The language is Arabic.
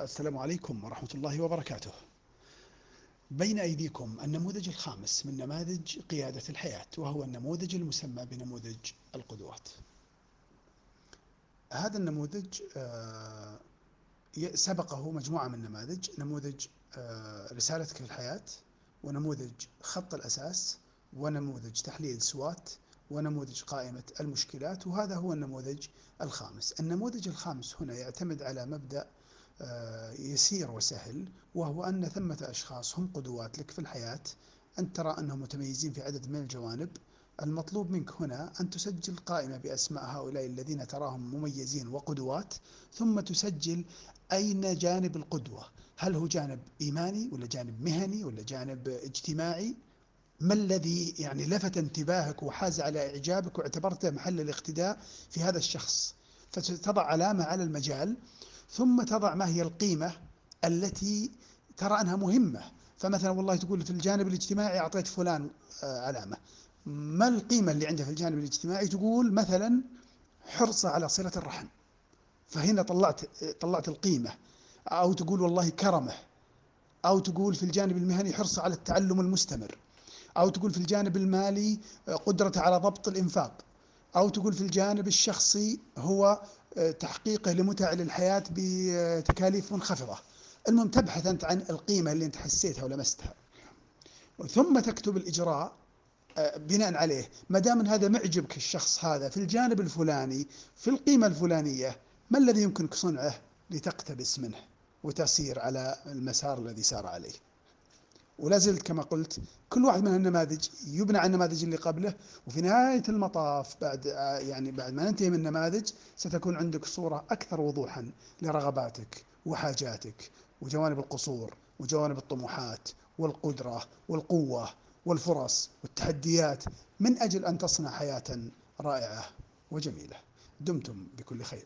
السلام عليكم ورحمة الله وبركاته. بين أيديكم النموذج الخامس من نماذج قيادة الحياة وهو النموذج المسمى بنموذج القدوات. هذا النموذج آه، سبقه مجموعة من النماذج نموذج آه، رسالتك في الحياة ونموذج خط الأساس ونموذج تحليل سوات ونموذج قائمة المشكلات وهذا هو النموذج الخامس النموذج الخامس هنا يعتمد على مبدأ يسير وسهل وهو أن ثمة أشخاص هم قدوات لك في الحياة. أنت ترى أنهم متميزين في عدد من الجوانب. المطلوب منك هنا أن تسجل قائمة بأسماء هؤلاء الذين تراهم مميزين وقدوات ثم تسجل أين جانب القدوة؟ هل هو جانب إيماني ولا جانب مهني ولا جانب اجتماعي؟ ما الذي يعني لفت انتباهك وحاز على إعجابك واعتبرته محل الاقتداء في هذا الشخص؟ فتضع علامة على المجال. ثم تضع ما هي القيمة التي ترى أنها مهمة. فمثلا والله تقول في الجانب الاجتماعي أعطيت فلان آه، علامة. ما القيمة اللي عنده في الجانب الاجتماعي؟ تقول مثلا حرصه على صلة الرحم. فهنا طلعت طلعت القيمة. أو تقول والله كرمه. أو تقول في الجانب المهني حرصه على التعلم المستمر. أو تقول في الجانب المالي آه، قدرته على ضبط الإنفاق. أو تقول في الجانب الشخصي هو آه، تحقيقه لمتع للحياة بتكاليف منخفضة. المهم تبحث أنت عن القيمة اللي أنت حسيتها ولمستها. ثم تكتب الإجراء آه، بناء عليه. ما دام هذا معجبك الشخص هذا في الجانب الفلاني في القيمة الفلانية ما الذي يمكنك صنعه لتقتبس منه وتسير على المسار الذي سار عليه؟ ولا زلت كما قلت كل واحد من النماذج يبنى على النماذج اللي قبله وفي نهاية المطاف بعد يعني بعد ما ننتهي من النماذج ستكون عندك صورة أكثر وضوحا لرغباتك وحاجاتك وجوانب القصور وجوانب الطموحات والقدرة والقوة والفرص والتحديات من أجل أن تصنع حياة رائعة وجميلة. دمتم بكل خير.